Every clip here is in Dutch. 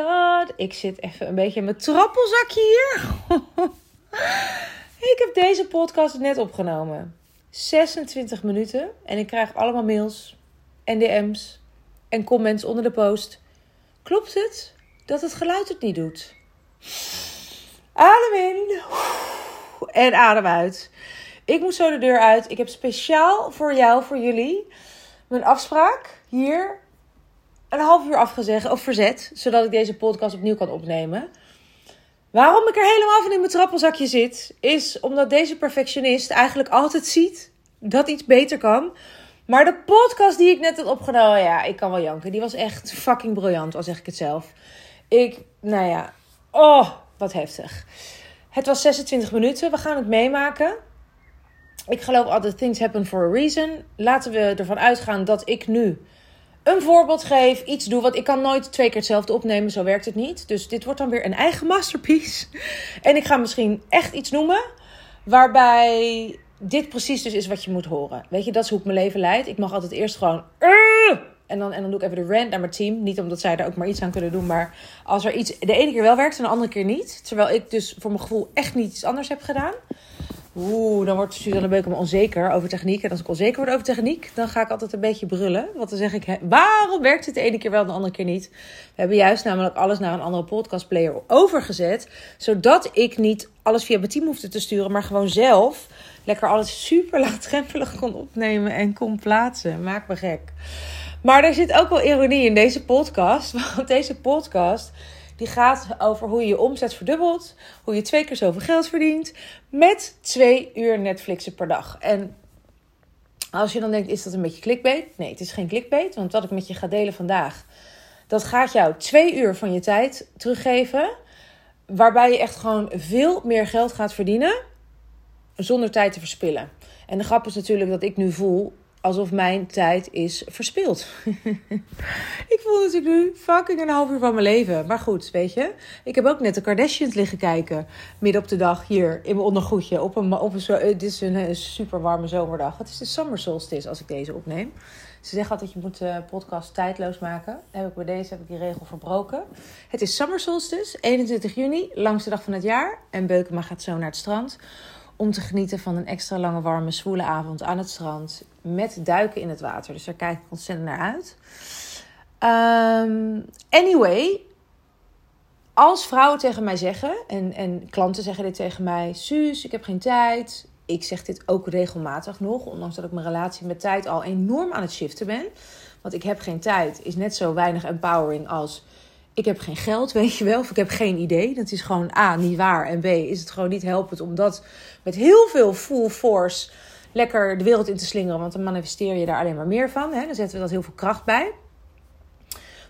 god. Ik zit even een beetje in mijn trappelzakje hier. ik heb deze podcast net opgenomen. 26 minuten. En ik krijg allemaal mails en DM's en comments onder de post. Klopt het dat het geluid het niet doet? Adem in. En adem uit. Ik moet zo de deur uit. Ik heb speciaal voor jou, voor jullie, mijn afspraak hier een half uur afgezegd of verzet, zodat ik deze podcast opnieuw kan opnemen. Waarom ik er helemaal van in mijn trappelzakje zit, is omdat deze perfectionist eigenlijk altijd ziet dat iets beter kan. Maar de podcast die ik net heb opgenomen, ja, ik kan wel janken. Die was echt fucking briljant, al zeg ik het zelf. Ik, nou ja, oh, wat heftig. Het was 26 minuten, we gaan het meemaken. Ik geloof altijd, things happen for a reason. Laten we ervan uitgaan dat ik nu een voorbeeld geef, iets doe. Want ik kan nooit twee keer hetzelfde opnemen, zo werkt het niet. Dus dit wordt dan weer een eigen masterpiece. En ik ga misschien echt iets noemen waarbij dit precies dus is wat je moet horen. Weet je, dat is hoe ik mijn leven leid. Ik mag altijd eerst gewoon... En dan, en dan doe ik even de rant naar mijn team. Niet omdat zij er ook maar iets aan kunnen doen. Maar als er iets de ene keer wel werkt en de andere keer niet. Terwijl ik dus voor mijn gevoel echt niet iets anders heb gedaan. Oeh, dan wordt Suzanne Beukema onzeker over techniek. En als ik onzeker word over techniek, dan ga ik altijd een beetje brullen. Want dan zeg ik, waarom werkt het de ene keer wel en de andere keer niet? We hebben juist namelijk alles naar een andere podcastplayer overgezet. Zodat ik niet alles via mijn team hoefde te sturen, maar gewoon zelf lekker alles super laagdrempelig kon opnemen en kon plaatsen. Maak me gek. Maar er zit ook wel ironie in deze podcast. Want deze podcast die gaat over hoe je je omzet verdubbelt. Hoe je twee keer zoveel geld verdient. Met twee uur Netflixen per dag. En als je dan denkt, is dat een beetje clickbait? Nee, het is geen clickbait. Want wat ik met je ga delen vandaag. Dat gaat jou twee uur van je tijd teruggeven. Waarbij je echt gewoon veel meer geld gaat verdienen. Zonder tijd te verspillen. En de grap is natuurlijk dat ik nu voel alsof mijn tijd is verspild. ik voel natuurlijk nu fucking een half uur van mijn leven. Maar goed, weet je. Ik heb ook net de Kardashians liggen kijken. Midden op de dag hier in mijn ondergoedje. Op een, op een, het is een, een super warme zomerdag. Het is de summer solstice als ik deze opneem. Ze zeggen altijd, je moet de podcast tijdloos maken. Heb ik bij deze heb ik die regel verbroken. Het is summer solstice, 21 juni, langste dag van het jaar. En Beukema gaat zo naar het strand om te genieten van een extra lange, warme, zwoele avond aan het strand. Met duiken in het water. Dus daar kijk ik ontzettend naar uit. Um, anyway, als vrouwen tegen mij zeggen, en, en klanten zeggen dit tegen mij: Suus, ik heb geen tijd. Ik zeg dit ook regelmatig nog, ondanks dat ik mijn relatie met tijd al enorm aan het shiften ben. Want ik heb geen tijd is net zo weinig empowering als ik heb geen geld, weet je wel, of ik heb geen idee. Dat is gewoon A, niet waar. En B, is het gewoon niet helpend om dat met heel veel full force lekker de wereld in te slingeren. Want dan manifesteer je daar alleen maar meer van. Hè? Dan zetten we dat heel veel kracht bij.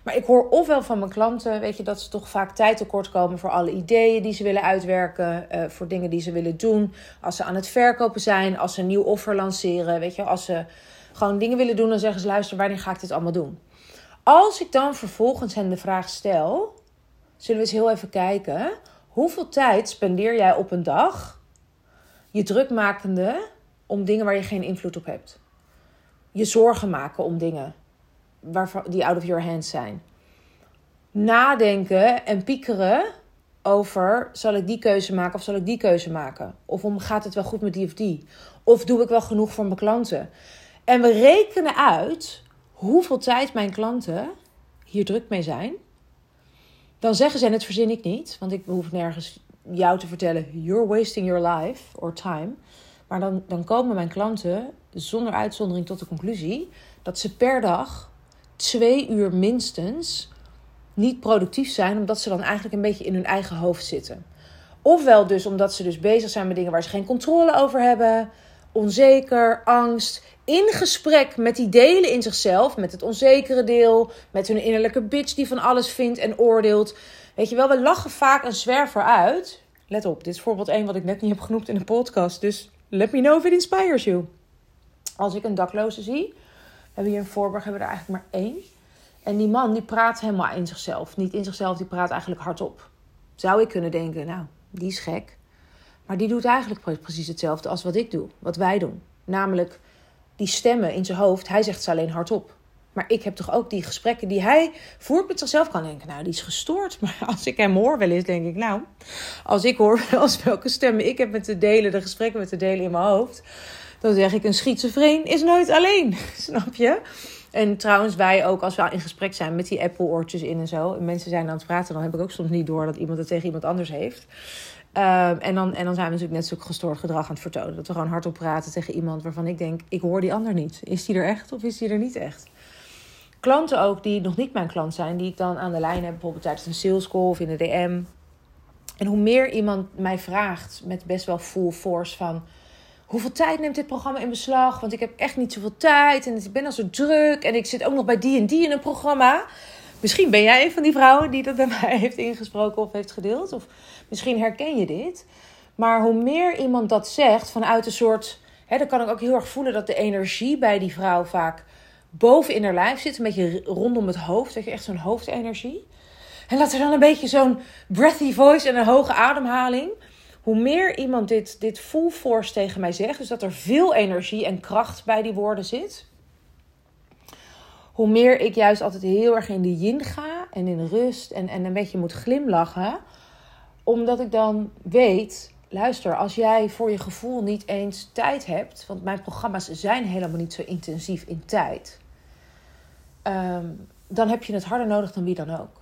Maar ik hoor ofwel van mijn klanten, weet je, dat ze toch vaak tijd tekort komen voor alle ideeën die ze willen uitwerken, uh, voor dingen die ze willen doen. Als ze aan het verkopen zijn, als ze een nieuw offer lanceren, weet je, als ze gewoon dingen willen doen, dan zeggen ze: luister, wanneer ga ik dit allemaal doen? Als ik dan vervolgens hen de vraag stel, zullen we eens heel even kijken. Hoeveel tijd spendeer jij op een dag je druk makende om dingen waar je geen invloed op hebt? Je zorgen maken om dingen waarvan, die out of your hands zijn. Nadenken en piekeren over: zal ik die keuze maken of zal ik die keuze maken? Of om, gaat het wel goed met die of die? Of doe ik wel genoeg voor mijn klanten? En we rekenen uit hoeveel tijd mijn klanten hier druk mee zijn, dan zeggen ze, en het verzin ik niet, want ik hoef nergens jou te vertellen, you're wasting your life or time. Maar dan, dan komen mijn klanten zonder uitzondering tot de conclusie dat ze per dag twee uur minstens niet productief zijn, omdat ze dan eigenlijk een beetje in hun eigen hoofd zitten. Ofwel dus omdat ze dus bezig zijn met dingen waar ze geen controle over hebben, onzeker, angst, in gesprek met die delen in zichzelf, met het onzekere deel, met hun innerlijke bitch die van alles vindt en oordeelt. Weet je wel, we lachen vaak een zwerver uit. Let op, dit is voorbeeld 1 wat ik net niet heb genoemd in de podcast. Dus let me know if it inspires you. Als ik een dakloze zie, we hebben hier in Voorburg hebben we er eigenlijk maar één. En die man die praat helemaal in zichzelf. Niet in zichzelf, die praat eigenlijk hardop. Zou ik kunnen denken, nou, die is gek. Maar die doet eigenlijk precies hetzelfde als wat ik doe, wat wij doen. Namelijk die stemmen in zijn hoofd, hij zegt ze alleen hardop. Maar ik heb toch ook die gesprekken die hij voert met zichzelf. Kan denken, nou, die is gestoord. Maar als ik hem hoor wel eens, denk ik, nou, als ik hoor als welke stemmen ik heb met te delen, de gesprekken met te delen in mijn hoofd. Dan zeg ik, een schizofreen is nooit alleen. Snap je? En trouwens, wij ook, als we in gesprek zijn met die Apple-oortjes in en zo. En mensen zijn aan het praten, dan heb ik ook soms niet door dat iemand het tegen iemand anders heeft. Ehm, en, dan, en dan zijn we natuurlijk net zo gestoord gedrag aan het vertonen. Dat we gewoon hardop praten tegen iemand waarvan ik denk: ik hoor die ander niet. Is die er echt of is die er niet echt? Klanten ook die nog niet mijn klant zijn, die ik dan aan de lijn heb, bijvoorbeeld tijdens een sales call of in de DM. En hoe meer iemand mij vraagt met best wel full force van hoeveel tijd neemt dit programma in beslag? Want ik heb echt niet zoveel tijd en ik ben al zo druk en ik zit ook nog bij die en die in een programma. Misschien ben jij een van die vrouwen die dat bij mij heeft ingesproken of heeft gedeeld. Of misschien herken je dit. Maar hoe meer iemand dat zegt vanuit een soort. Hè, dan kan ik ook heel erg voelen dat de energie bij die vrouw vaak boven in haar lijf zit. Een beetje rondom het hoofd. Dat je echt zo'n hoofdenergie. En dat er dan een beetje zo'n breathy voice en een hoge ademhaling. Hoe meer iemand dit, dit full force tegen mij zegt. Dus dat er veel energie en kracht bij die woorden zit hoe meer ik juist altijd heel erg in de yin ga en in rust en, en een beetje moet glimlachen. Omdat ik dan weet, luister, als jij voor je gevoel niet eens tijd hebt, want mijn programma's zijn helemaal niet zo intensief in tijd, ehm, dan heb je het harder nodig dan wie dan ook.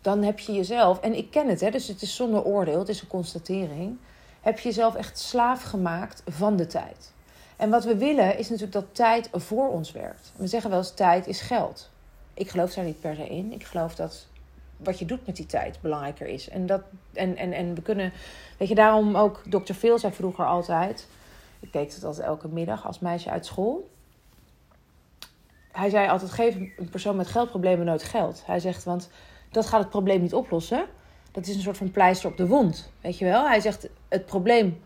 Dan heb je jezelf, en ik ken het, hè, dus het is zonder oordeel, het is een constatering, heb je jezelf echt slaaf gemaakt van de tijd. En wat we willen is natuurlijk dat tijd voor ons werkt. We zeggen wel eens tijd is geld. Ik geloof daar niet per se in. Ik geloof dat wat je doet met die tijd belangrijker is. En, dat, en, en, en we kunnen, weet je, daarom ook Dr. Phil zei vroeger altijd. Ik keek het altijd elke middag als meisje uit school. Hij zei altijd: geef een persoon met geldproblemen nooit geld. Hij zegt, want dat gaat het probleem niet oplossen. Dat is een soort van pleister op de wond. Weet je wel? Hij zegt: het probleem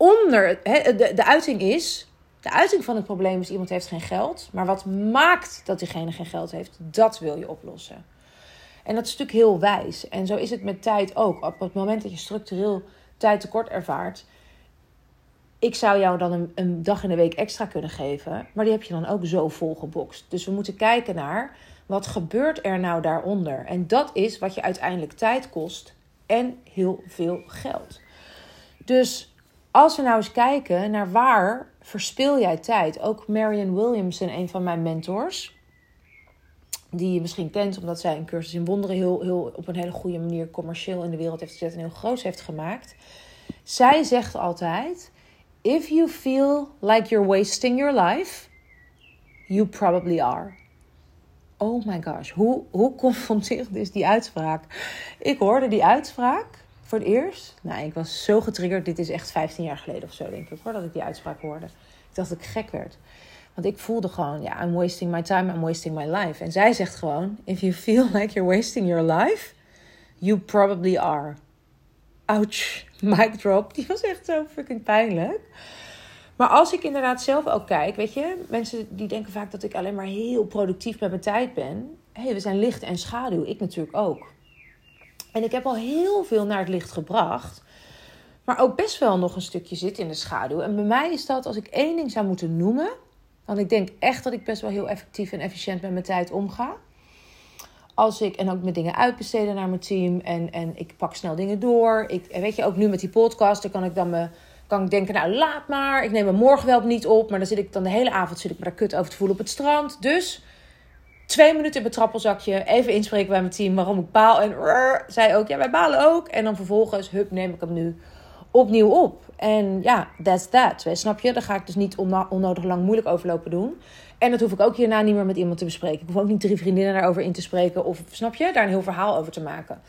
onder, de, de uiting is, de uiting van het probleem is iemand heeft geen geld. Maar wat maakt dat diegene geen geld heeft, dat wil je oplossen. En dat is natuurlijk heel wijs. En zo is het met tijd ook. Op het moment dat je structureel tijd tekort ervaart. Ik zou jou dan een, een dag in de week extra kunnen geven. Maar die heb je dan ook zo vol gebokst. Dus we moeten kijken naar wat gebeurt er nou daaronder. En dat is wat je uiteindelijk tijd kost en heel veel geld. Dus als we nou eens kijken naar waar verspil jij tijd. Ook Marion Williamson, een van mijn mentors. Die je misschien kent omdat zij een cursus in wonderen heel, heel op een hele goede manier commercieel in de wereld heeft gezet en heel groot heeft gemaakt. Zij zegt altijd: If you feel like you're wasting your life, you probably are. Oh my gosh, hoe, hoe confronterend is die uitspraak? Ik hoorde die uitspraak voor het eerst. Nou, ik was zo getriggerd. Dit is echt 15 jaar geleden of zo, denk ik, hoor, dat ik die uitspraak hoorde. Ik dacht dat ik gek werd. Want ik voelde gewoon, ja, I'm wasting my time, I'm wasting my life. En zij zegt gewoon, if you feel like you're wasting your life, you probably are. Ouch, mic drop. Die was echt zo fucking pijnlijk. Maar als ik inderdaad zelf ook kijk, weet je, mensen die denken vaak dat ik alleen maar heel productief met mijn tijd ben. Hé, hey, we zijn licht en schaduw. Ik natuurlijk ook. En ik heb al heel veel naar het licht gebracht. Maar ook best wel nog een stukje zit in de schaduw. En bij mij is dat, als ik één ding zou moeten noemen. Want ik denk echt dat ik best wel heel effectief en efficiënt met mijn tijd omga. Als ik, en ook met dingen uitbesteden naar mijn team. En, en ik pak snel dingen door. Ik, weet je, ook nu met die podcast, dan kan ik dan me, kan ik denken, nou laat maar. Ik neem me morgen wel niet op. Maar dan zit ik dan de hele avond zit ik me daar kut over te voelen op het strand. Dus twee minuten in mijn trappelzakje. Even inspreken bij mijn team waarom ik baal. En rrr, zij ook, ja, wij balen ook. En dan vervolgens, hup, neem ik hem nu opnieuw op. En ja, that's that. Snap je? Daar ga ik dus niet onnodig lang moeilijk over lopen doen. En dat hoef ik ook hierna niet meer met iemand te bespreken. Ik hoef ook niet drie vriendinnen daarover in te spreken. Of, snap je? Daar een heel verhaal over te maken.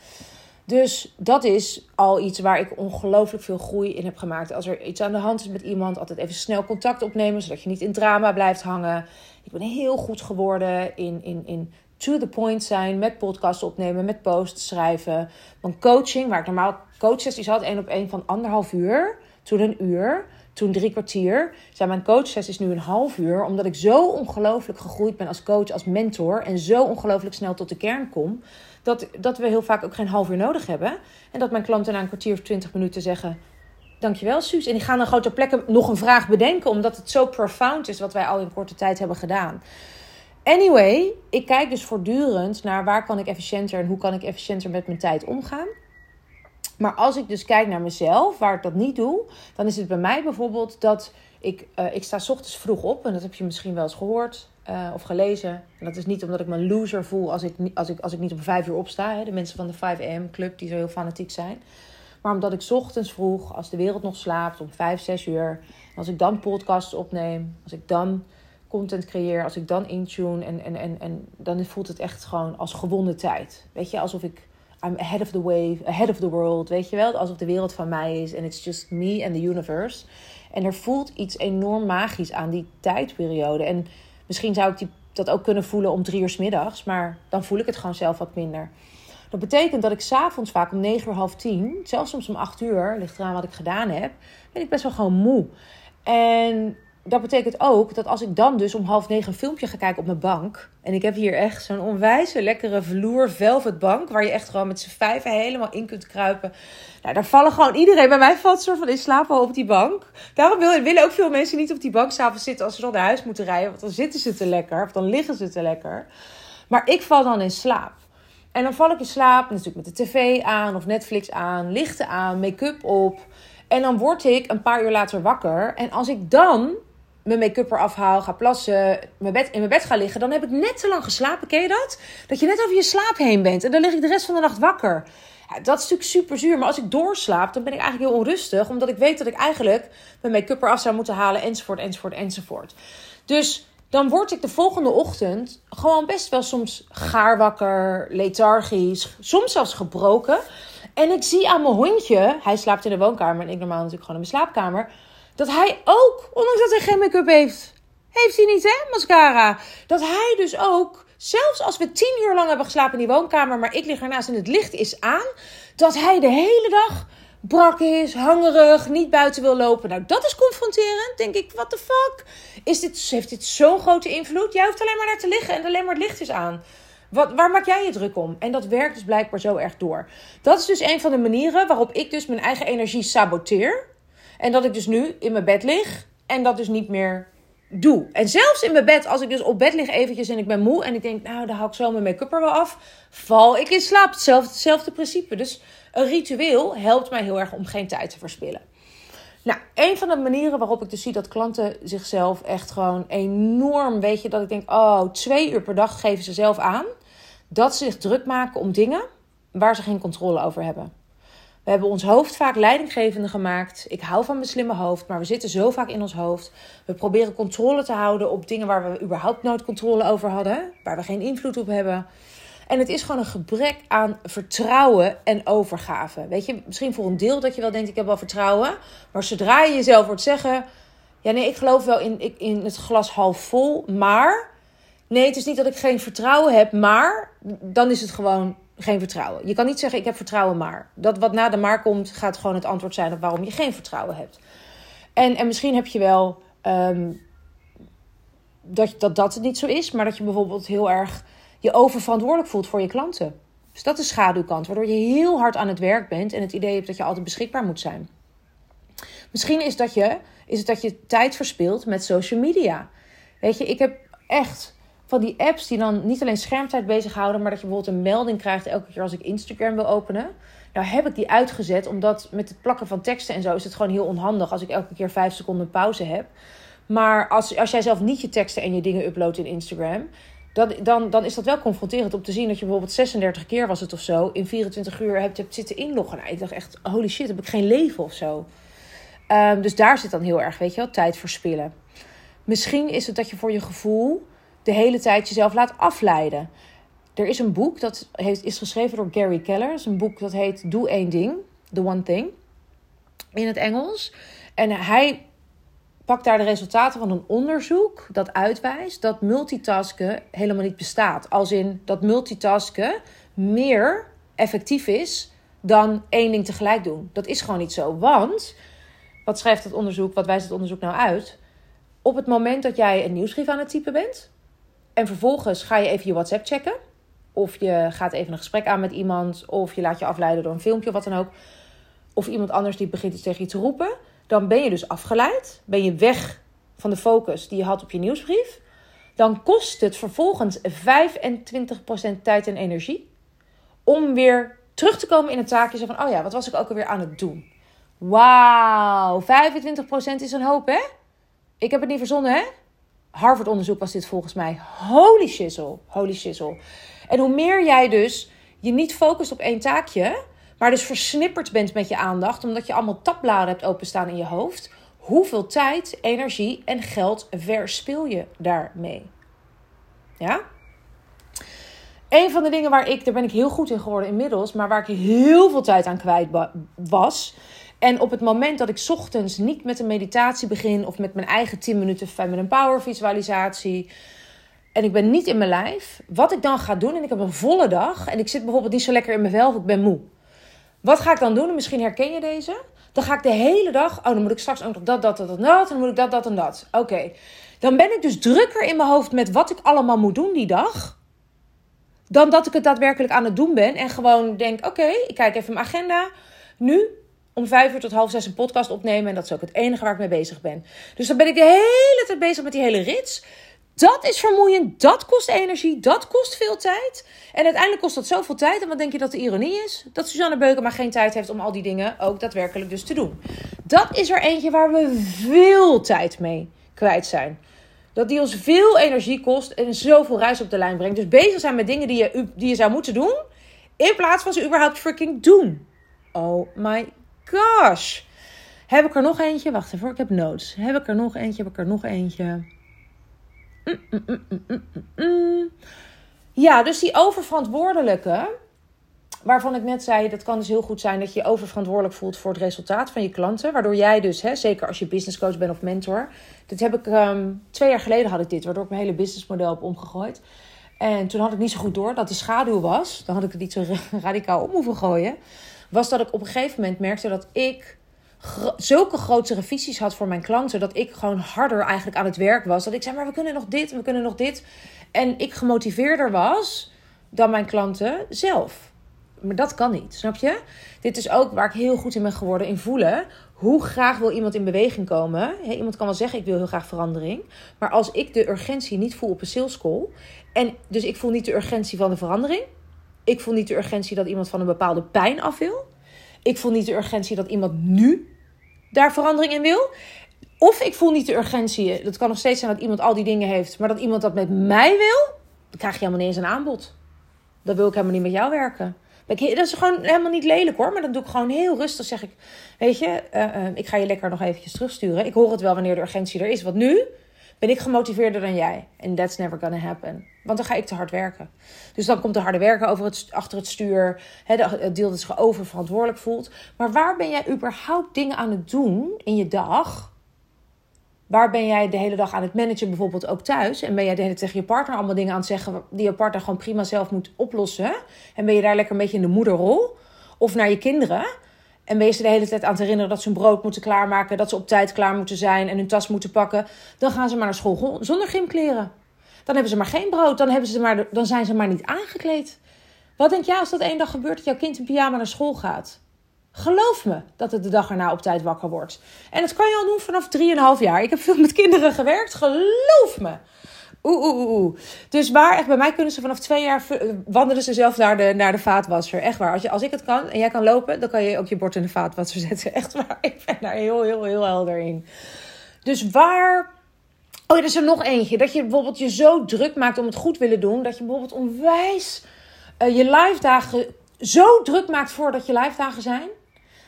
Dus dat is al iets waar ik ongelooflijk veel groei in heb gemaakt. Als er iets aan de hand is met iemand, altijd even snel contact opnemen, zodat je niet in drama blijft hangen. Ik ben heel goed geworden in, in, in to the point zijn, met podcasts opnemen, met posts schrijven. Mijn coaching, waar ik normaal coachsessies had, één op één van anderhalf uur, toen een uur, toen drie kwartier. Zijn mijn coachsessies nu een half uur, omdat ik zo ongelooflijk gegroeid ben als coach, als mentor en zo ongelooflijk snel tot de kern kom dat, dat we heel vaak ook geen half uur nodig hebben. En dat mijn klanten na een kwartier of twintig minuten zeggen... Dankjewel, Suus. En die gaan dan grote plekken nog een vraag bedenken... omdat het zo profound is wat wij al in korte tijd hebben gedaan. Anyway, ik kijk dus voortdurend naar waar kan ik efficiënter en hoe kan ik efficiënter met mijn tijd omgaan. Maar als ik dus kijk naar mezelf, waar ik dat niet doe, dan is het bij mij bijvoorbeeld dat ik, uh, ik sta ochtends vroeg op. En dat heb je misschien wel eens gehoord uh, of gelezen. En dat is niet omdat ik me loser voel als ik, als ik, als ik niet om vijf uur opsta. Hè, de mensen van de 5 am club die zo heel fanatiek zijn. Maar omdat ik ochtends vroeg, als de wereld nog slaapt, om 5, 6 uur. Als ik dan podcasts opneem, als ik dan content creëer, als ik dan intune. En, en, en, en dan voelt het echt gewoon als gewonnen tijd. Weet je, alsof ik I'm ahead of the wave, ahead of the world, weet je wel? Alsof de wereld van mij is en it's just me and the universe. En er voelt iets enorm magisch aan die tijdperiode. En misschien zou ik die, dat ook kunnen voelen om drie uur s middags, maar dan voel ik het gewoon zelf wat minder. Dat betekent dat ik s'avonds vaak om negen uur, half tien, zelfs soms om acht uur, ligt eraan wat ik gedaan heb, ben ik best wel gewoon moe. En dat betekent ook dat als ik dan dus om half negen een filmpje ga kijken op mijn bank. En ik heb hier echt zo'n onwijze lekkere vloer velvet bank. Waar je echt gewoon met z'n vijven helemaal in kunt kruipen. Nou, daar vallen gewoon iedereen. Bij mij valt soort van in slaap al op die bank. Daarom willen ook veel mensen niet op die bank s'avonds zitten als ze dan naar huis moeten rijden. Want dan zitten ze te lekker. Of dan liggen ze te lekker. Maar ik val dan in slaap. En dan val ik in slaap natuurlijk met de tv aan of Netflix aan, lichten aan, make-up op. En dan word ik een paar uur later wakker. En als ik dan mijn make-up eraf haal, ga plassen, mijn bed, in mijn bed ga liggen, dan heb ik net te lang geslapen. Ken je dat? Dat je net over je slaap heen bent en dan lig ik de rest van de nacht wakker. Dat is natuurlijk super zuur. Maar als ik doorslaap, dan ben ik eigenlijk heel onrustig. Omdat ik weet dat ik eigenlijk mijn make-up eraf zou moeten halen, enzovoort, enzovoort, enzovoort. Dus dan word ik de volgende ochtend gewoon best wel soms gaar wakker, lethargisch, soms zelfs gebroken. En ik zie aan mijn hondje, hij slaapt in de woonkamer en ik normaal natuurlijk gewoon in mijn slaapkamer dat hij ook, ondanks dat hij geen make-up heeft, heeft hij niet, hè, mascara. Dat hij dus ook, zelfs als we tien uur lang hebben geslapen in die woonkamer, maar ik lig ernaast en het licht is aan, dat hij de hele dag brak is, hangerig, niet buiten wil lopen. Nou, dat is confronterend. Denk ik, what the fuck? Is dit, heeft dit zo'n grote invloed? Jij hoeft alleen maar naar te liggen en alleen maar het licht is aan. Wat, waar maak jij je druk om? En dat werkt dus blijkbaar zo erg door. Dat is dus een van de manieren waarop ik dus mijn eigen energie saboteer. En dat ik dus nu in mijn bed lig en dat dus niet meer doe. En zelfs in mijn bed, als ik dus op bed lig eventjes en ik ben moe en ik denk, nou, dan haal ik zo mijn make-up er wel af, val ik in slaap. Hetzelfde, hetzelfde principe. Dus een ritueel helpt mij heel erg om geen tijd te verspillen. Nou, een van de manieren waarop ik dus zie dat klanten zichzelf echt gewoon enorm, weet je, dat ik denk, oh, twee uur per dag geven ze zelf aan. Dat ze zich druk maken om dingen waar ze geen controle over hebben. We hebben ons hoofd vaak leidinggevende gemaakt. Ik hou van mijn slimme hoofd, maar we zitten zo vaak in ons hoofd. We proberen controle te houden op dingen waar we überhaupt nooit controle over hadden, waar we geen invloed op hebben. En het is gewoon een gebrek aan vertrouwen en overgave. Weet je, misschien voor een deel dat je wel denkt: ik heb wel vertrouwen. Maar zodra je jezelf wordt zeggen: ja, nee, ik geloof wel in, in het glas half vol, maar. Nee, het is niet dat ik geen vertrouwen heb, maar dan is het gewoon geen vertrouwen. Je kan niet zeggen ik heb vertrouwen maar. Dat wat na de maar komt gaat gewoon het antwoord zijn op waarom je geen vertrouwen hebt. En, en misschien heb je wel um, dat, dat dat het niet zo is, maar dat je bijvoorbeeld heel erg je oververantwoordelijk voelt voor je klanten. Dus dat is de schaduwkant, waardoor je heel hard aan het werk bent en het idee hebt dat je altijd beschikbaar moet zijn. Misschien is, dat je, is het dat je tijd verspilt met social media. Weet je, ik heb echt van die apps die dan niet alleen schermtijd bezighouden, maar dat je bijvoorbeeld een melding krijgt elke keer als ik Instagram wil openen. Nou heb ik die uitgezet, omdat met het plakken van teksten en zo is het gewoon heel onhandig als ik elke keer vijf seconden pauze heb. Maar als, als jij zelf niet je teksten en je dingen uploadt in Instagram, dan, dan, dan is dat wel confronterend om te zien dat je bijvoorbeeld 36 keer was het of zo in 24 uur hebt, hebt zitten inloggen. Nou, ik dacht echt, holy shit, heb ik geen leven of zo. Um, dus daar zit dan heel erg, weet je wel, tijd verspillen. Misschien is het dat je voor je gevoel de hele tijd jezelf laat afleiden. Er is een boek dat heeft, is geschreven door Gary Keller. Het is een boek dat heet Doe één ding, The One Thing, in het Engels. En hij pakt daar de resultaten van een onderzoek dat uitwijst dat multitasken helemaal niet bestaat. Als in dat multitasken meer effectief is dan één ding tegelijk doen. Dat is gewoon niet zo. Want, wat schrijft het onderzoek, wat wijst het onderzoek nou uit? Op het moment dat jij een nieuwsbrief aan het typen bent, en vervolgens ga je even je WhatsApp checken. Of je gaat even een gesprek aan met iemand. Of je laat je afleiden door een filmpje of wat dan ook. Of iemand anders die begint iets tegen je te roepen. Dan ben je dus afgeleid. Ben je weg van de focus die je had op je nieuwsbrief. dan kost het vervolgens 25% tijd en energie om weer terug te komen in het taakje van, oh ja, wat was ik ook alweer aan het doen? Wauw, 25% is een hoop, hè? Ik heb het niet verzonnen, hè? Harvard-onderzoek was dit volgens mij. Holy shizzle, holy shizzle. En hoe meer jij dus je niet focust op één taakje, maar dus versnipperd bent met je aandacht, omdat je allemaal tabbladen hebt openstaan in je hoofd, hoeveel tijd, energie en geld verspil je daarmee? Ja? Een van de dingen waar ik, daar ben ik heel goed in geworden inmiddels, maar waar ik heel veel tijd aan kwijt was. En op het moment dat ik ochtends niet met een meditatie begin of met mijn eigen 10 minuten feminine power visualisatie. En ik ben niet in mijn lijf. Wat ik dan ga doen, en ik heb een volle dag. En ik zit bijvoorbeeld niet zo lekker in mijn vel of ik ben moe. Wat ga ik dan doen? misschien herken je deze. Dan ga ik de hele dag. Oh, dan moet ik straks ook nog dat, dat, dat, dat, dat. Dan moet ik dat, dat en dat. Oké. Dan ben ik dus drukker in mijn hoofd met wat ik allemaal moet doen die dag. Dan dat ik het daadwerkelijk aan het doen ben. En gewoon denk: oké, ik kijk even mijn agenda. Nu om vijf uur tot half zes een podcast opnemen. En dat is ook het enige waar ik mee bezig ben. Dus dan ben ik de hele tijd bezig met die hele rits. Dat is vermoeiend, dat kost energie, dat kost veel tijd. En uiteindelijk kost dat zoveel tijd. En wat denk je dat de ironie is? Dat Suzanne Beuken maar geen tijd heeft om al die dingen ook daadwerkelijk dus te doen. Dat is er eentje waar we veel tijd mee kwijt zijn. Dat die ons veel energie kost en zoveel ruis op de lijn brengt. Dus bezig zijn met dingen die je, die je zou moeten doen. In plaats van ze überhaupt freaking doen. Oh my gosh. Heb ik er nog eentje? Wacht even, ik heb notes. Heb ik er nog eentje? Heb ik er nog eentje? ja, dus die oververantwoordelijke, waarvan ik net zei, dat kan dus heel goed zijn dat je je oververantwoordelijk voelt voor het resultaat van je klanten. Waardoor jij dus, hè, zeker als je business coach bent of mentor. Dit heb ik um, twee jaar geleden had ik dit, waardoor ik mijn hele businessmodel heb omgegooid. En toen had ik niet zo goed door dat die schaduw was. Dan had ik het niet zo radicaal om hoeven gooien. Was dat ik op een gegeven moment merkte dat ik zulke grotere visies had voor mijn klanten. Dat ik gewoon harder eigenlijk aan het werk was. Dat ik zei, maar we kunnen nog dit en we kunnen nog dit. En ik gemotiveerder was dan mijn klanten zelf. Maar dat kan niet, snap je? Dit is ook waar ik heel goed in ben geworden in voelen. Hoe graag wil iemand in beweging komen? iemand kan wel zeggen, ik wil heel graag verandering. Maar als ik de urgentie niet voel op een sales call... en dus ik voel niet de urgentie van de verandering... ik voel niet de urgentie dat iemand van een bepaalde pijn af wil... ik voel niet de urgentie dat iemand nu daar verandering in wil. Of ik voel niet de urgentie. Dat kan nog steeds zijn dat iemand al die dingen heeft. Maar dat iemand dat met mij wil. Dan krijg je helemaal niet eens een aanbod. Dan wil ik helemaal niet met jou werken. Dat is gewoon helemaal niet lelijk hoor. Maar dan doe ik gewoon heel rustig. Zeg ik, weet je, uh, uh, ik ga je lekker nog eventjes terugsturen. Ik hoor het wel wanneer de urgentie er is. Want nu ben ik gemotiveerder dan jij. En that's never gonna happen. Want dan ga ik te hard werken. Dus dan komt de harde werken over het, achter het stuur. het deel dat zich oververantwoordelijk voelt. Maar waar ben jij überhaupt dingen aan het doen in je dag? Waar ben jij de hele dag aan het managen, bijvoorbeeld ook thuis? En ben jij de hele tegen je partner allemaal dingen aan het zeggen die je partner gewoon prima zelf moet oplossen? En ben je daar lekker een beetje in de moederrol? Of naar je kinderen? En wees ze de hele tijd aan te herinneren dat ze hun brood moeten klaarmaken, dat ze op tijd klaar moeten zijn en hun tas moeten pakken. Dan gaan ze maar naar school zonder gymkleren. Dan hebben ze maar geen brood, dan, hebben ze maar, dan zijn ze maar niet aangekleed. Wat denk jij als dat één dag gebeurt dat jouw kind in pyjama naar school gaat? Geloof me dat het de dag erna op tijd wakker wordt. En dat kan je al doen vanaf 3,5 jaar. Ik heb veel met kinderen gewerkt, geloof me. Oeh, oeh, oeh. Dus waar, echt, bij mij kunnen ze vanaf twee jaar wandelen ze zelf naar de, naar de vaatwasser. Echt waar. Als, je, als ik het kan en jij kan lopen, dan kan je ook je bord in de vaatwasser zetten. Echt waar. Ik ben daar heel, heel, heel helder in. Dus waar. Oh, er is er nog eentje. Dat je bijvoorbeeld je zo druk maakt om het goed willen doen. Dat je bijvoorbeeld onwijs uh, je live dagen zo druk maakt voordat je live dagen zijn.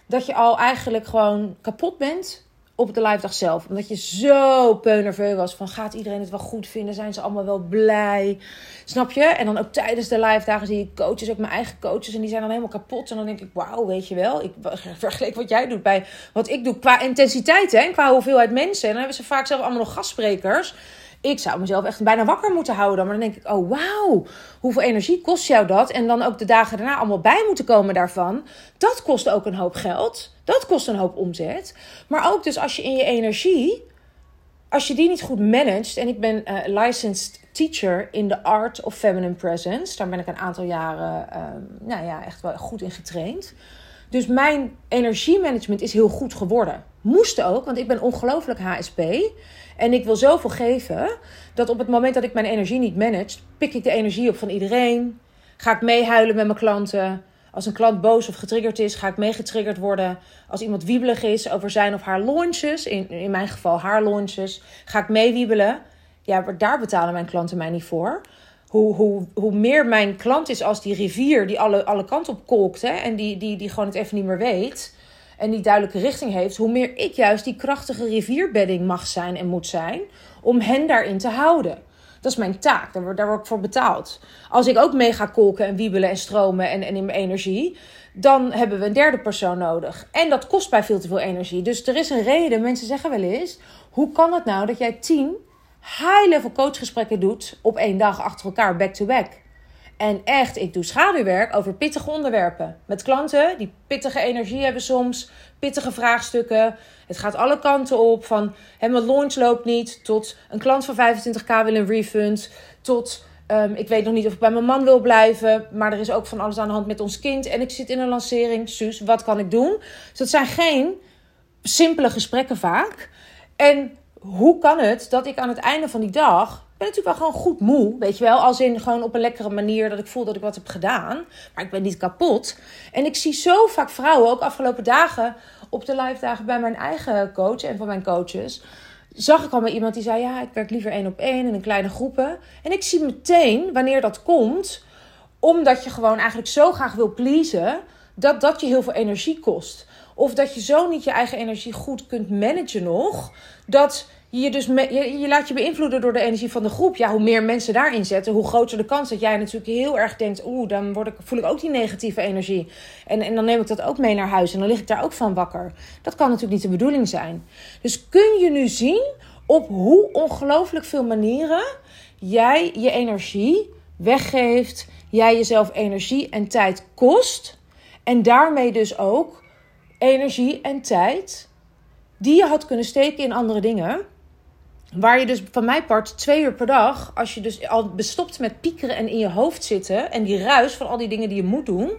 Dat je al eigenlijk gewoon kapot bent op de live dag zelf. Omdat je zo peunerveu was van gaat iedereen het wel goed vinden? Zijn ze allemaal wel blij? Snap je? En dan ook tijdens de live dagen zie je coaches, ook mijn eigen coaches. En die zijn dan helemaal kapot. En dan denk ik, wauw, weet je wel. Ik vergelijk wat jij doet bij wat ik doe qua intensiteit hè, en qua hoeveelheid mensen. En dan hebben ze vaak zelf allemaal nog gastsprekers ik zou mezelf echt bijna wakker moeten houden. Maar dan denk ik, oh wauw, hoeveel energie kost jou dat? En dan ook de dagen daarna allemaal bij moeten komen daarvan. Dat kost ook een hoop geld. Dat kost een hoop omzet. Maar ook dus als je in je energie, als je die niet goed managt. En ik ben uh, licensed teacher in the art of feminine presence. Daar ben ik een aantal jaren, uh, nou ja, echt wel goed in getraind. Dus mijn energiemanagement is heel goed geworden. Moest ook, want ik ben ongelooflijk HSP. En ik wil zoveel geven dat op het moment dat ik mijn energie niet manage, pik ik de energie op van iedereen. Ga ik meehuilen met mijn klanten. Als een klant boos of getriggerd is, ga ik meegetriggerd worden. Als iemand wiebelig is over zijn of haar launches, in, in mijn geval haar launches, ga ik meewiebelen. Ja, daar betalen mijn klanten mij niet voor. Hoe, hoe, hoe meer mijn klant is als die rivier die alle, alle kanten op kolkt hè, en die, die, die gewoon het even niet meer weet en die duidelijke richting heeft, hoe meer ik juist die krachtige rivierbedding mag zijn en moet zijn om hen daarin te houden. Dat is mijn taak, daar word, ik voor betaald. Als ik ook mee ga kolken en wiebelen en stromen en, en in mijn energie, dan hebben we een derde persoon nodig. En dat kost mij veel te veel energie. Dus er is een reden, mensen zeggen wel eens, hoe kan het nou dat jij tien high-level coachgesprekken doet op één dag achter elkaar, back-to-back? En echt, ik doe schaduwwerk over pittige onderwerpen. Met klanten die pittige energie hebben soms, pittige vraagstukken. Het gaat alle kanten op. Van hè, mijn launch loopt niet, tot een klant van 25k wil een refund, tot um, ik weet nog niet of ik bij mijn man wil blijven. Maar er is ook van alles aan de hand met ons kind. En ik zit in een lancering. Suus, wat kan ik doen? Dus dat zijn geen simpele gesprekken vaak. En hoe kan het dat ik aan het einde van die dag ben natuurlijk wel gewoon goed moe. Weet je wel, als in gewoon op een lekkere manier dat ik voel dat ik wat heb gedaan. Maar ik ben niet kapot. En ik zie zo vaak vrouwen, ook afgelopen dagen op de live dagen bij mijn eigen coach en van mijn coaches. Zag ik al met iemand die zei: Ja, ik werk liever één op één in een kleine groepen. En ik zie meteen wanneer dat komt, omdat je gewoon eigenlijk zo graag wil pleasen, dat dat je heel veel energie kost. Of dat je zo niet je eigen energie goed kunt managen nog, dat je, dus je, laat je beïnvloeden door de energie van de groep. Ja, hoe meer mensen daarin zetten, hoe groter de kans dat jij natuurlijk heel erg denkt: oeh, dan word ik, voel ik ook die negatieve energie. En, en dan neem ik dat ook mee naar huis en dan lig ik daar ook van wakker. Dat kan natuurlijk niet de bedoeling zijn. Dus kun je nu zien op hoe ongelooflijk veel manieren jij je energie weggeeft, jij jezelf energie en tijd kost. En daarmee dus ook energie en tijd die je had kunnen steken in andere dingen Waar je dus van mijn part twee uur per dag, als je dus al bestopt met piekeren en in je hoofd zitten en die ruis van al die dingen die je moet doen,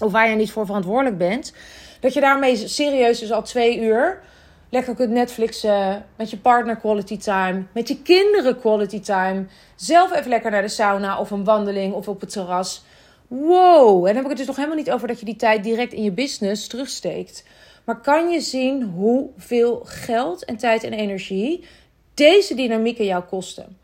of waar je niet voor verantwoordelijk bent, dat je daarmee serieus dus al twee uur lekker kunt Netflixen, met je partner quality time, met je kinderen quality time, zelf even lekker naar de sauna of een wandeling of op het terras. Wow, en dan heb ik het dus nog helemaal niet over dat je die tijd direct in je business terugsteekt. Maar kan je zien hoeveel geld en tijd en energie deze dynamieken jou kosten.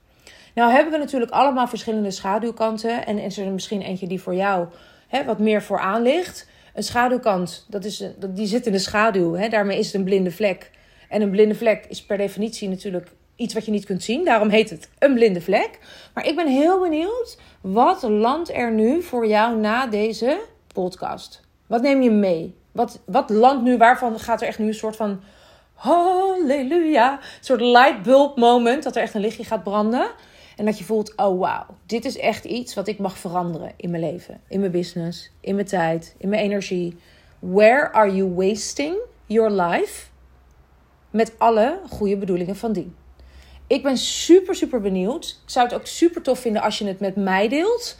Nou hebben we natuurlijk allemaal verschillende schaduwkanten. En is er misschien eentje die voor jou hè, wat meer vooraan ligt. Een schaduwkant, dat is, die zit in de schaduw. Hè, daarmee is het een blinde vlek. En een blinde vlek is per definitie natuurlijk iets wat je niet kunt zien. Daarom heet het een blinde vlek. Maar ik ben heel benieuwd, wat landt er nu voor jou na deze podcast? Wat neem je mee? Wat, wat landt nu, waarvan gaat er echt nu een soort van halleluja. Een soort lightbulb moment. Dat er echt een lichtje gaat branden. En dat je voelt, oh wauw, dit is echt iets wat ik mag veranderen in mijn leven. In mijn business, in mijn tijd, in mijn energie. Where are you wasting your life? Met alle goede bedoelingen van dien. Ik ben super, super benieuwd. Ik zou het ook super tof vinden als je het met mij deelt.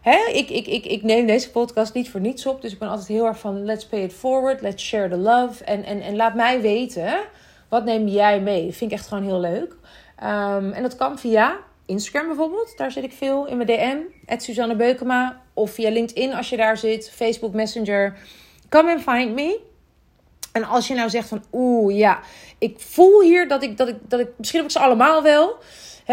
Hè? Ik, ik, ik, ik neem deze podcast niet voor niets op. Dus ik ben altijd heel erg van let's pay it forward. Let's share the love. En, en, laat mij weten, wat neem jij mee? Vind ik echt gewoon heel leuk. Um, en dat kan via Instagram bijvoorbeeld. Daar zit ik veel in mijn DM. Suzanne Beukema. Of via LinkedIn als je daar zit. Facebook Messenger. Come and find me. En als je nou zegt van oeh ja, ik voel hier dat ik, dat ik, dat ik misschien ik ze allemaal wel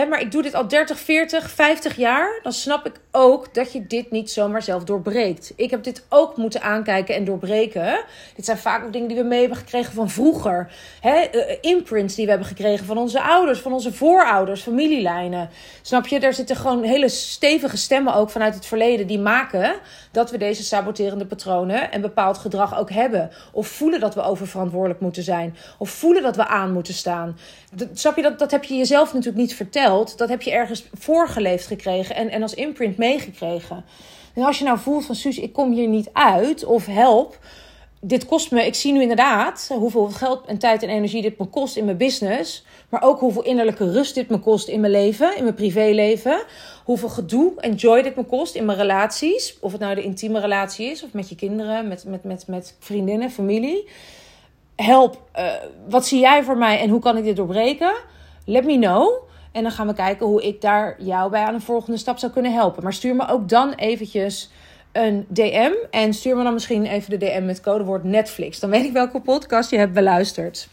maar ik doe dit al 30, 40, 50 jaar. Dan snap ik ook dat je dit niet zomaar zelf doorbreekt. Ik heb dit ook moeten aankijken en doorbreken. Dit zijn vaak ook dingen die we mee hebben gekregen van vroeger. He, uh, imprints die we hebben gekregen van onze ouders, van onze voorouders, familielijnen. Snap je? Daar zitten gewoon hele stevige stemmen ook vanuit het verleden die maken dat we deze saboterende patronen en bepaald gedrag ook hebben. Of voelen dat we oververantwoordelijk moeten zijn. Of voelen dat we aan moeten staan. Snap je? Dat, dat heb je jezelf natuurlijk niet verteld dat heb je ergens voorgeleefd gekregen en, en als imprint meegekregen. En als je nou voelt van Suus, ik kom hier niet uit of help, dit kost me, ik zie nu inderdaad hoeveel geld en tijd en energie dit me kost in mijn business. Maar ook hoeveel innerlijke rust dit me kost in mijn leven, in mijn privéleven. Hoeveel gedoe en joy dit me kost in mijn relaties. Of het nou de intieme relatie is, of met je kinderen, met, met, met, met vriendinnen, familie. Help, uh, wat zie jij voor mij en hoe kan ik dit doorbreken? Let me know. En dan gaan we kijken hoe ik daar jou bij aan een volgende stap zou kunnen helpen. Maar stuur me ook dan eventjes een DM. En stuur me dan misschien even de DM met codewoord Netflix. Dan weet ik welke podcast je hebt beluisterd.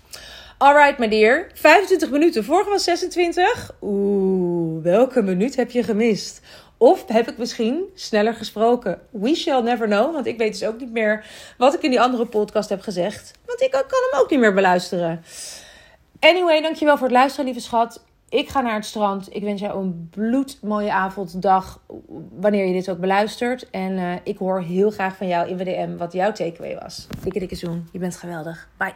Alright, my dear. 25 minuten. Vorige was 26. Oeh, welke minuut heb je gemist? Of heb ik misschien sneller gesproken? We shall never know. Want ik weet dus ook niet meer wat ik in die andere podcast heb gezegd. Want ik kan hem ook niet meer beluisteren. Anyway, dankjewel voor het luisteren, lieve schat. Ik ga naar het strand. Ik wens jou een bloedmooie avond, dag, wanneer je dit ook beluistert. En uh, ik hoor heel graag van jou in WDM wat jouw takeaway was. Dikke dikke zoen. Je bent geweldig. Bye.